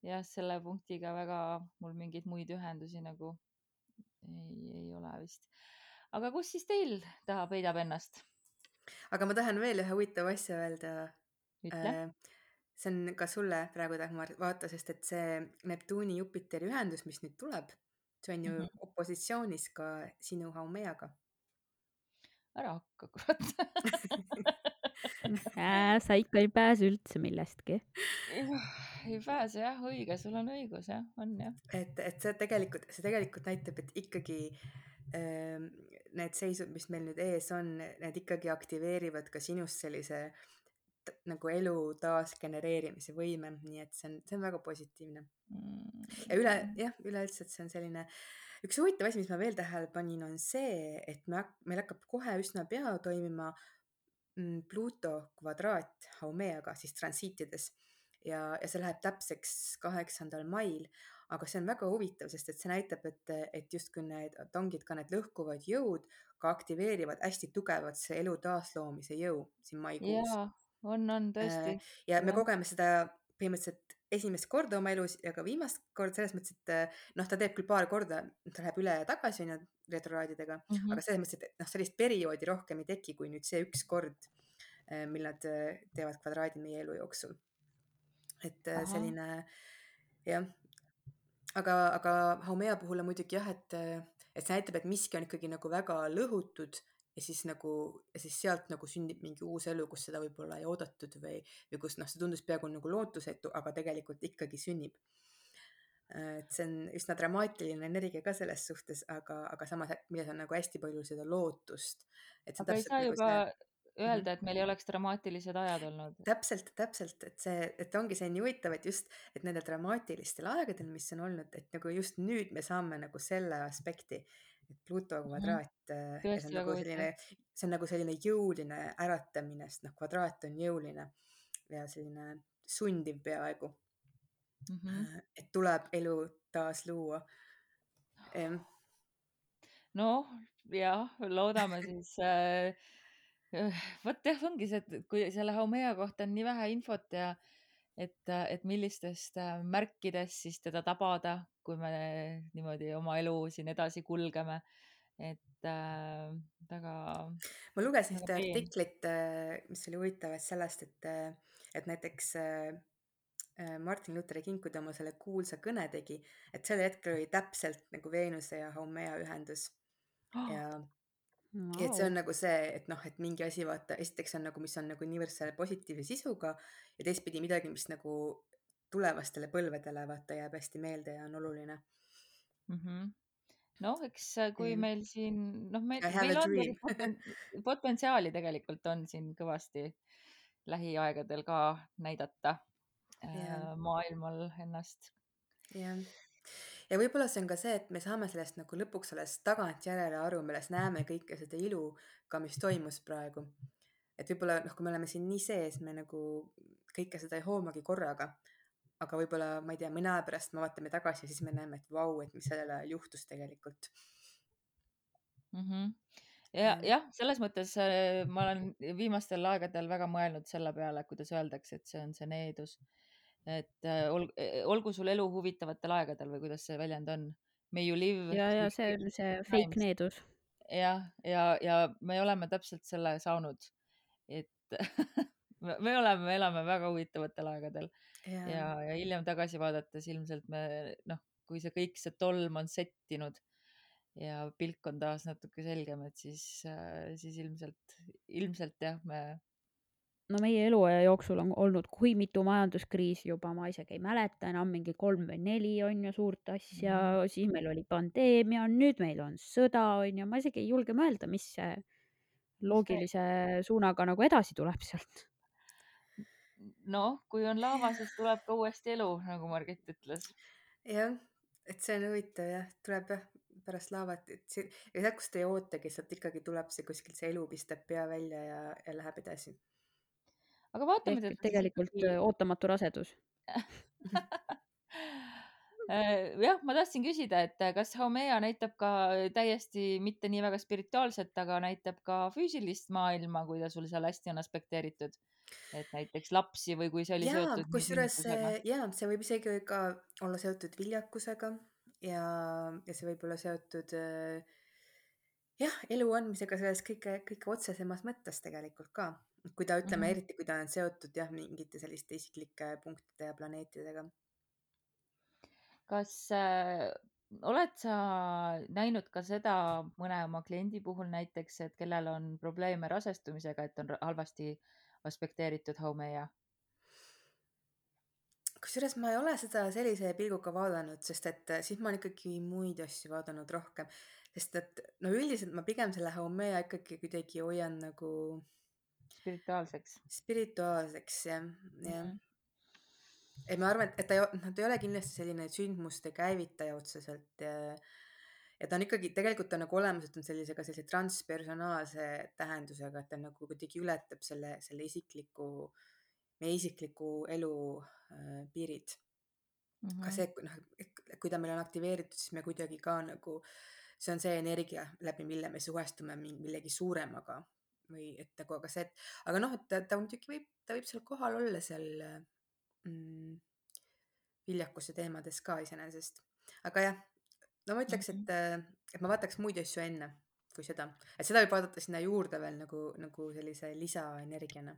jah, selle punktiga väga mul mingeid muid ühendusi nagu ei, ei ole vist aga kus siis teil ta peidab ennast? aga ma tahan veel ühe huvitava asja öelda. ütle äh, see on ka sulle praegu, Dagmar, vaata, sest et see Neptuuni-Jupiteri ühendus, mis nüüd tuleb, see on ju mm -hmm. opositsioonis ka sinu Haumeaga. ära hakka, kurat *laughs* äh, sa ikka ei pääse üldse millestki. ei pääse jah, õige, sul on õigus jah, on jah. et, et see tegelikult, see tegelikult näitab, et ikkagi äh, need seisud, mis meil nüüd ees on, need ikkagi aktiveerivad ka sinus sellise nagu elu taasgenereerimise võime, nii et see on, see on väga positiivne. Mm.. ja üle, jah, üleüldse, et see on selline, üks huvitav asi, mis ma veel tähele panin, on see, et me, meil hakkab kohe üsna pea toimima mm, Pluto kvadraat Haumeaga siis transiitides. Ja, ja see läheb täpseks kaheksandal mail aga see on väga huvitav, sest et see näitab, et, et justkui need tongid, ka need lõhkuvad jõud ka aktiveerivad hästi tugevalt see elu taasloomise jõu siin maikuus. jaa, on, on tõesti. Äh, ja me kogeme seda põhimõtteliselt esimest korda oma elus ja ka viimast korda selles mõttes, et noh, ta teeb küll paar korda, ta läheb üle ja tagasi onju retroraadidega mm, -hmm. aga selles mõttes, et noh, sellist perioodi rohkem ei teki, kui nüüd see üks kord, äh, mil nad äh, teevad kvadraadi meie elu jooksul et äh, selline jah, aga, aga Haumea puhul on muidugi jah, et, et see näitab, et miski on ikkagi nagu väga lõhutud ja siis nagu, ja siis sealt nagu sünnib mingi uus elu, kus seda võib-olla ei oodatud või, või kus noh, see tundus peaaegu nagu lootusetu, aga tegelikult ikkagi sünnib. et see on üsna dramaatiline energia ka selles suhtes, aga, aga samas, milles on nagu hästi palju seda lootust. aga ei saa nagu ka see Mhm. öelda, et meil ei oleks dramaatilised ajad olnud. täpselt, täpselt, et see, et ongi see nii huvitav, et just, et nendel dramaatilistel aegadel, mis on olnud, et nagu just nüüd me saame nagu selle aspekti, et Pluto mhm. kvadraat mm, -hmm. see on nagu selline, see on nagu selline jõuline äratamine, sest noh, kvadraat on jõuline ja selline sundiv peaaegu mm. -hmm. et tuleb elu taas luua. noh, jah, loodame siis äh, vot jah, ongi see, et kui selle Haumea kohta on nii vähe infot ja et, et millistest äh, märkidest siis teda tabada, kui me niimoodi oma elu siin edasi kulgeme. et äh, väga. ma lugesin ühte artiklit, äh, mis oli huvitav sellest, et, äh, et näiteks Martin Luther King, kui ta oma selle kuulsa kõne tegi, et sel hetkel oli täpselt nagu Veenuse ja Haumea ühendus oh. *gasps* ja Wow. et see on nagu see, et noh, et mingi asi vaata, esiteks on nagu, mis on nagu niivõrd selle positiivse sisuga ja teistpidi midagi, mis nagu tulevastele põlvedele vaata jääb hästi meelde ja on oluline mm. -hmm noh, eks äh, kui mm. meil siin noh, meil, meil on poten, potentsiaali tegelikult on siin kõvasti lähiaegadel ka näidata yeah. äh, maailmal ennast. jah yeah ja võib-olla see on ka see, et me saame sellest nagu lõpuks alles tagantjärele aru, me alles näeme kõike seda ilu ka, mis toimus praegu. et võib-olla noh, kui me oleme siin nii sees, me nagu kõike seda ei hoomagi korraga. aga võib-olla, ma ei tea, mõne aja pärast me vaatame tagasi ja siis me näeme, et vau, et mis sellel ajal juhtus tegelikult mm. -hmm ja jah, selles mõttes äh, ma olen viimastel aegadel väga mõelnud selle peale, kuidas öeldakse, et see on see needus et äh, ol, e, olgu sul elu huvitavatel aegadel või kuidas see väljend on. May you live. ja, ja see on see fake needus. jah, ja, ja, ja me oleme täpselt selle saanud, et *laughs* me oleme, me elame väga huvitavatel aegadel ja, ja, ja hiljem tagasi vaadates ilmselt me noh, kui see kõik see tolm on settinud ja pilk on taas natuke selgem, et siis, äh, siis ilmselt, ilmselt jah, me no meie eluaja jooksul on olnud kui mitu majanduskriisi juba, ma isegi ei mäleta enam, mingi kolm või neli on ju suurt asja mm, -hmm. siis meil oli pandeemia, nüüd meil on sõda on ju, ma isegi ei julge mõelda, mis see loogilise suunaga nagu edasi tuleb sealt. noh, kui on laava, siis tuleb ka uuesti elu, nagu Margit ütles. jah, et see on huvitav jah, tuleb jah pärast laavat, et see, ja sealt, kust ei ootagi, sealt ikkagi tuleb see kuskilt see elu pistab pea välja ja, ja läheb edasi aga vaatame teda. tegelikult äh, ootamatu rasedus *laughs* äh, jah, ma tahtsin küsida, et äh, kas Haumea näitab ka täiesti mitte nii väga spirituaalset, aga näitab ka füüsilist maailma, kui ta sul seal hästi on aspekteeritud? et näiteks lapsi või kui see oli ja, seotud. kusjuures ja see võib isegi ka olla seotud viljakusega ja, ja see võib olla seotud jah, elu andmisega selles kõige, kõige otsesemas mõttes tegelikult ka kui ta ütleme mm, -hmm. eriti kui ta on seotud jah, mingite selliste isiklike punktide ja planeetidega. kas äh, oled sa näinud ka seda mõne oma kliendi puhul näiteks, et kellel on probleeme rasestumisega, et on halvasti aspekteeritud Haumeia? kusjuures ma ei ole seda sellise pilguga vaadanud, sest et äh, siis ma olen ikkagi muid asju vaadanud rohkem, sest et no üldiselt ma pigem selle Haumea ikkagi kuidagi hoian nagu spirituaalseks. spirituaalseks jah, jah mm. -hmm et ma arvan, et, ta ei, ta ei ole kindlasti selline sündmuste käivitaja otseselt ja ta on ikkagi, tegelikult ta nagu olemuselt on sellise ka sellise transpersonaalse tähendusega, et ta nagu kuidagi ületab selle, selle isikliku, meie isikliku elu äh, piirid mm. -hmm. ka see, noh, kui ta meil on aktiveeritud, siis me kuidagi ka nagu, see on see energia läbi, mille me suhestume millegi suuremaga või et nagu, aga see, et aga noh, et ta, ta muidugi võib, ta võib seal kohal olla seal mm, viljakuse teemades ka iseenesest. aga jah, no ma ütleks, et, mhm. et ma vaataks muid asju enne kui seda, et seda võib vaadata sinna juurde veel nagu, nagu sellise lisaenergiana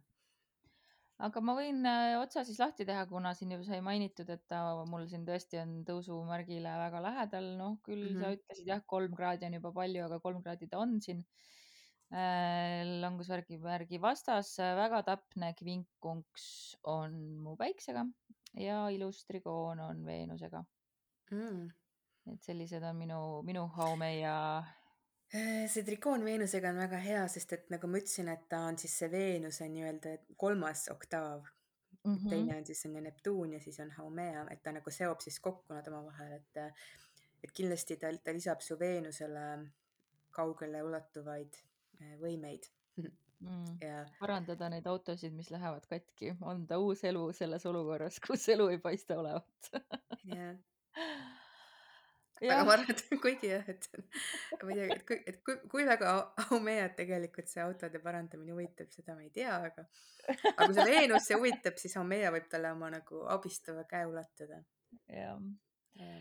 aga ma võin äh, otsa siis lahti teha, kuna siin juba sai mainitud, et ta mul siin tõesti on tõusumärgile väga lähedal, noh küll mm -hmm. sa ütlesid jah, kolm kraadi on juba palju, aga kolm kraadi ta on siin. Langusvärgi värgi vastas, väga täpne kvinkunks on mu päiksega ja ilus trigoon on Veenusega mm.. et sellised on minu, minu Haumeia Äh, see trikoon Veenusega on väga hea, sest et nagu ma ütlesin, et ta on siis see Veenuse nii-öelda kolmas oktaav mm. -hmm. teine on siis on Neptuun ja siis on Haumea, et ta nagu seob siis kokku nad omavahel, et, et kindlasti ta, ta lisab su Veenusele kaugele ulatuvaid äh, võimeid *laughs* mm.. Ja... parandada neid autosid, mis lähevad katki, anda uus elu selles olukorras, kus elu ei paista olevat. Jah. Aga ma arvan, et *laughs* kuigi jah, et *laughs* ma ei tea, et kui, et kui, kui väga Aumeat tegelikult see autode parandamine huvitab, seda ma ei tea, aga aga kui see Veenus see huvitab, siis Aumea võib talle oma nagu abistava käe ulatada. jah. Ja.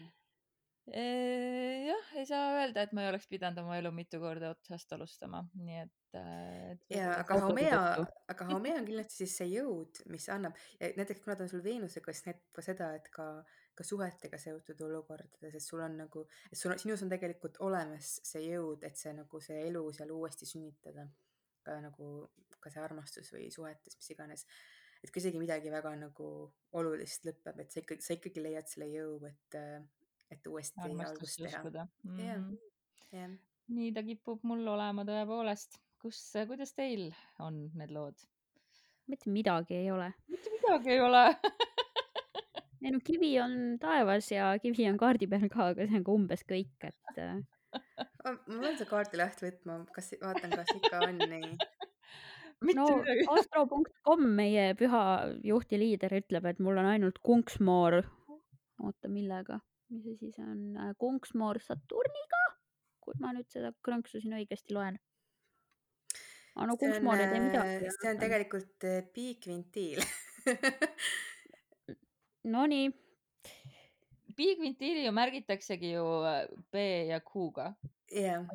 Jah, ei saa öelda, et ma ei oleks pidanud oma elu mitu korda otsast alustama, nii et, et. ja, aga Haumea, aga Haumea on kindlasti siis see jõud, mis annab, näiteks kuna ta on sul Veenusega, siis näitab ka seda, et ka ka suhetega seotud olukordades, et sul on nagu, et sul on, sinus on tegelikult olemas see jõud, et see nagu see elu seal uuesti sünnitada. ka nagu ka see armastus või suhetes, mis iganes. et kui isegi midagi väga nagu olulist lõpeb, et sa ikkagi, sa ikkagi leiad selle jõu, et, et uuesti algust teha. jah, mhm. jah. nii ta kipub mul olema tõepoolest. kus, kuidas teil on need lood? mitte midagi ei ole. mitte midagi ei ole *laughs* ei no kivi on taevas ja kivi on kaardi peal ka, aga see on ka umbes kõik, et. Äh. ma pean seda kaardi lahti võtma, kas, vaatan, kas ikka on nii. *laughs* no astro.com, meie püha juht ja liider ütleb, et mul on ainult kunksmoor. oota, millega, mis see siis on? Äh, kunksmoor Saturniga, kui ma nüüd seda krõnksu siin õigesti loen aga no kunksmoor ei tee midagi. see on tegelikult piikvintiil *laughs* Nonii. Bigvintiili ju märgitaksegi ju äh, B ja Q-ga. jah.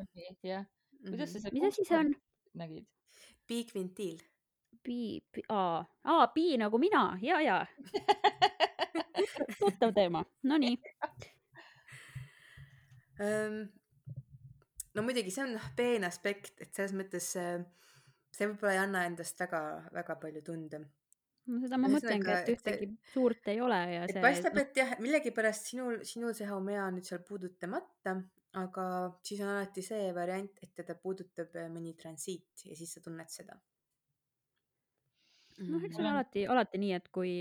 jah. kuidas sa seda mis asi see on? nägid? Bigvintiil. Bi-, aa, aa, bi nagu mina, ja, ja *laughs* tuttav teema, nonii um, no muidugi see on noh, peene aspekt, et selles mõttes see võib-olla ei anna endast väga, väga palju tunda no seda ma mõtlengi, et ühtegi see, suurt ei ole ja see. paistab, et jah, millegipärast sinul, sinul see Haumea on nüüd seal puudutamata, aga siis on alati see variant, et teda puudutab äh, mõni transiit ja siis sa tunned seda. noh, eks see on alati, alati nii, et kui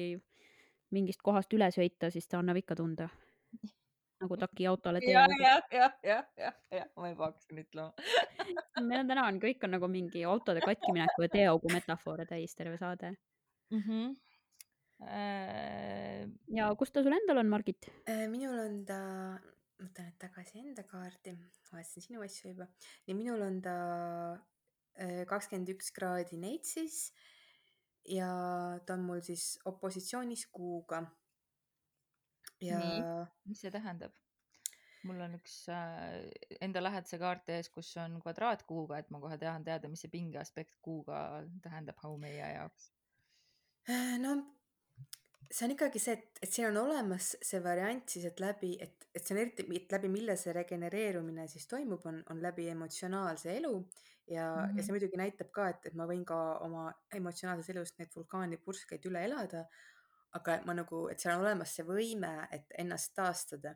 mingist kohast üle sõita, siis ta annab ikka tunda. nagu taki autole tee. jah, jah, jah, jah, jah, jah, ma juba hakkasin ütlema *laughs* meil on täna on, kõik on nagu mingi autode katkimineku ja teeaugu metafoore täis terve saade mm. -hmm. Äh... ja kus ta sul endal on, Margit äh,? minul on ta, ma võtan nüüd tagasi enda kaardi, vaatasin sinu asju juba. nii, minul on ta äh, kakskümmend üks kraadi Neitsis ja ta on mul siis opositsioonis kuuga. ja. mis see tähendab? mul on üks äh, enda lähedase kaart ees, kus on kvadraat kuuga, et ma kohe tahan teada, mis see pinge aspekt kuuga tähendab How meie jaoks no see on ikkagi see, et, et siin on olemas see variant siis, et läbi, et, et see on eriti, et läbi mille see regenereerumine siis toimub, on, on läbi emotsionaalse elu ja mm, -hmm. ja see muidugi näitab ka, et, et ma võin ka oma emotsionaalses elus neid vulkaanipurskeid üle elada. aga ma nagu, et seal on olemas see võime, et ennast taastada.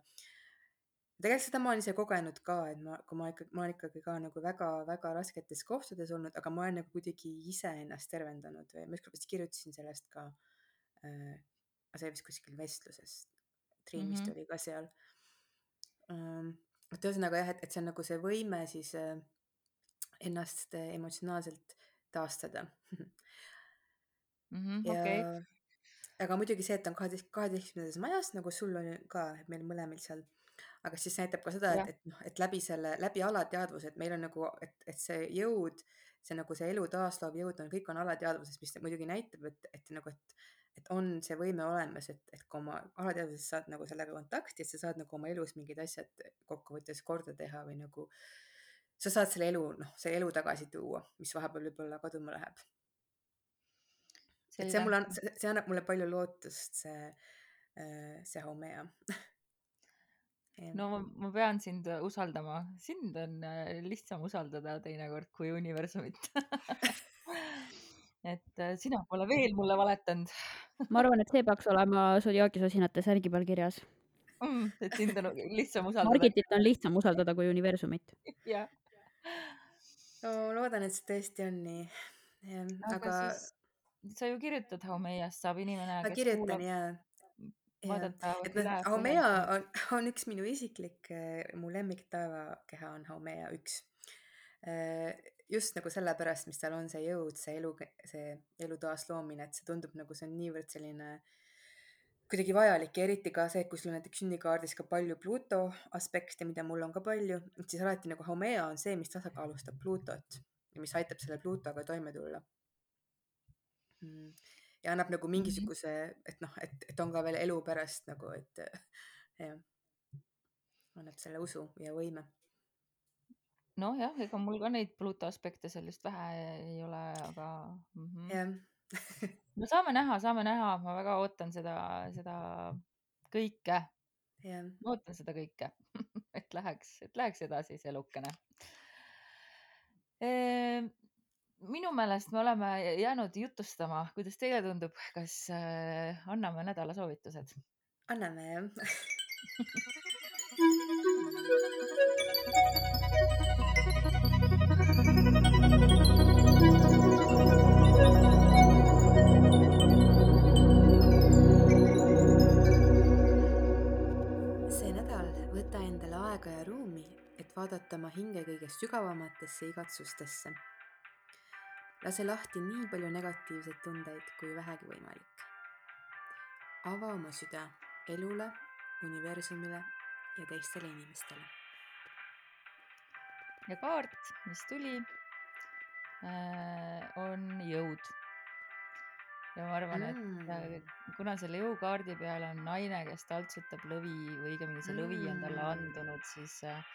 tegelikult seda ma olen ise kogenud ka, et ma, kui ma ikka, ma olen ikkagi ka nagu väga-väga rasketes kohtades olnud, aga ma olen nagu kuidagi ise ennast tervendanud või ma ükskord vist kirjutasin sellest ka äh, see oli vist kuskil vestluses, Triin vist mm -hmm. oli ka seal um,. et ühesõnaga jah, et, et see on nagu see võime siis äh, ennast äh, emotsionaalselt taastada mm. -hmm, ja okay. aga muidugi see, et on kaheteist, kaheteistkümnendas majas nagu sul on ka, meil mõlemil seal aga siis näitab ka seda, et, et noh, et läbi selle, läbi alateadvuse, et meil on nagu, et, et see jõud, see nagu see elu taasloov jõud on, kõik on alateadvuses, mis muidugi näitab, et, et nagu, et et on see võime olemas, et, et kui oma alateadvuses saad nagu sellega kontakti, et sa saad nagu oma elus mingid asjad kokkuvõttes korda teha või nagu sa saad selle elu, noh, see elu tagasi tuua, mis vahepeal võib-olla kaduma läheb. et see mulle, see annab mulle palju lootust, see, äh, see Haumea *laughs* no ma, ma pean sind usaldama, sind on äh, lihtsam usaldada teinekord kui universumit *laughs* et äh, sina pole veel mulle valetanud ma arvan, et see peaks olema Zodiaagi sosinate särgi peal kirjas mm,. et sind on lihtsam usaldada. Margitit on lihtsam usaldada kui universumit. *laughs* jah. No loodan, et see tõesti on nii. aga, aga... Siis, sa ju kirjutad Haumeiast, saab inimene. ma kirjutan kuulab... jaa vaadata. et noh, Haumea on, on üks minu isiklik, mu lemmik taevakeha on Haumea üks. just nagu sellepärast, mis tal on see jõud, see elu, see elu taasloomine, et see tundub nagu see on niivõrd selline kuidagi vajalik ja eriti ka see, kui sul on näiteks sünnikaardis ka palju Pluto aspekte, mida mul on ka palju, et siis alati nagu Haumea on see, mis tasakaalustab Plutot ja mis aitab selle Plutoga toime tulla mm ja annab nagu mhm. mingisuguse, et noh, et, et on ka veel elu pärast nagu, et *laughs* jah, annab selle usu ja võime. nojah, ega mul ka neid Pluto aspekte sellist vähe ei ole, aga mm. -hmm. jah *laughs* no saame näha, saame näha, ma väga ootan seda, seda kõike. ma ootan seda kõike *laughs* et läheks, et läheks edasi see elukene ehm, minu meelest me oleme jäänud jutustama, kuidas teile tundub, kas äh, anname nädala soovitused? anname jah *laughs* endale ruumi, et vaadata oma hinge kõige sügavamatesse igatsustesse lase lahti nii palju negatiivseid tundeid kui vähegi võimalik. ava oma süda elule, universumile ja teistele inimestele. ja kaart, mis tuli äh,, on jõud. Ja ma arvan mm., et kuna selle jõukaardi peal on naine, kes taltsutab lõvi või õigemini see lõvi on talle mm. andunud, siis äh,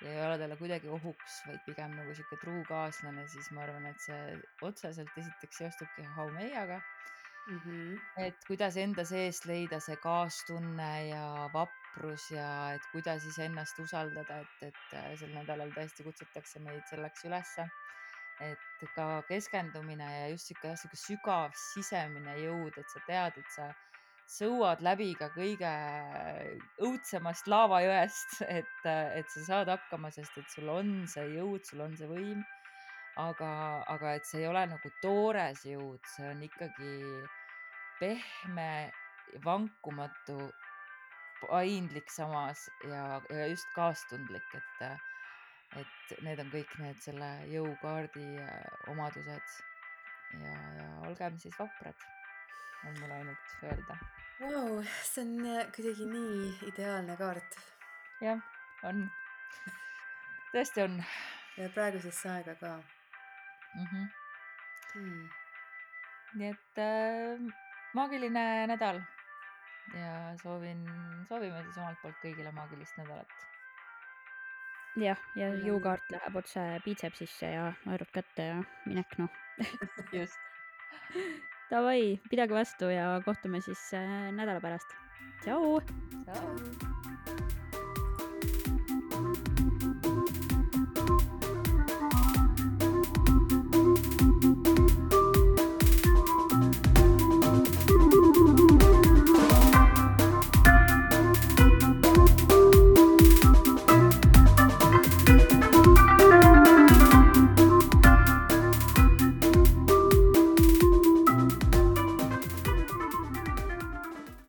ja ei ole talle kuidagi ohuks, vaid pigem nagu sihuke truu kaaslane, siis ma arvan, et see otseselt esiteks seostubki Haumeiaga mm. -hmm. et kuidas enda seest leida see kaastunne ja vaprus ja et kuidas iseennast usaldada, et, et äh, sel nädalal tõesti kutsutakse meid selleks ülesse. Et ka keskendumine ja just sihuke, sihuke sügav sisemine jõud, et sa tead, et sa sõuad läbi ka kõige õudsemast laavajõest, *laughs* et, et sa saad hakkama, sest et sul on see jõud, sul on see võim. aga, aga et see ei ole nagu toores jõud, see on ikkagi pehme, vankumatu, paindlik samas ja, ja just kaastundlik, et, et need on kõik need selle jõukaardi omadused. ja, ja olgem siis vaprad, on mul ainult öelda Vau, see on äh, kuidagi nii ideaalne kaart. jah, on. tõesti on. ja praegusesse aega ka mm. -hmm. Hmm. nii et äh, maagiline nädal ja soovin, soovime siis omalt poolt kõigile maagilist nädalat. Jah, ja jõukaart läheb otse piitsepsisse ja naerud kätte ja minek noh *laughs* just Davai, pidage vastu ja kohtume siis äh, nädala pärast. tšau. tšau.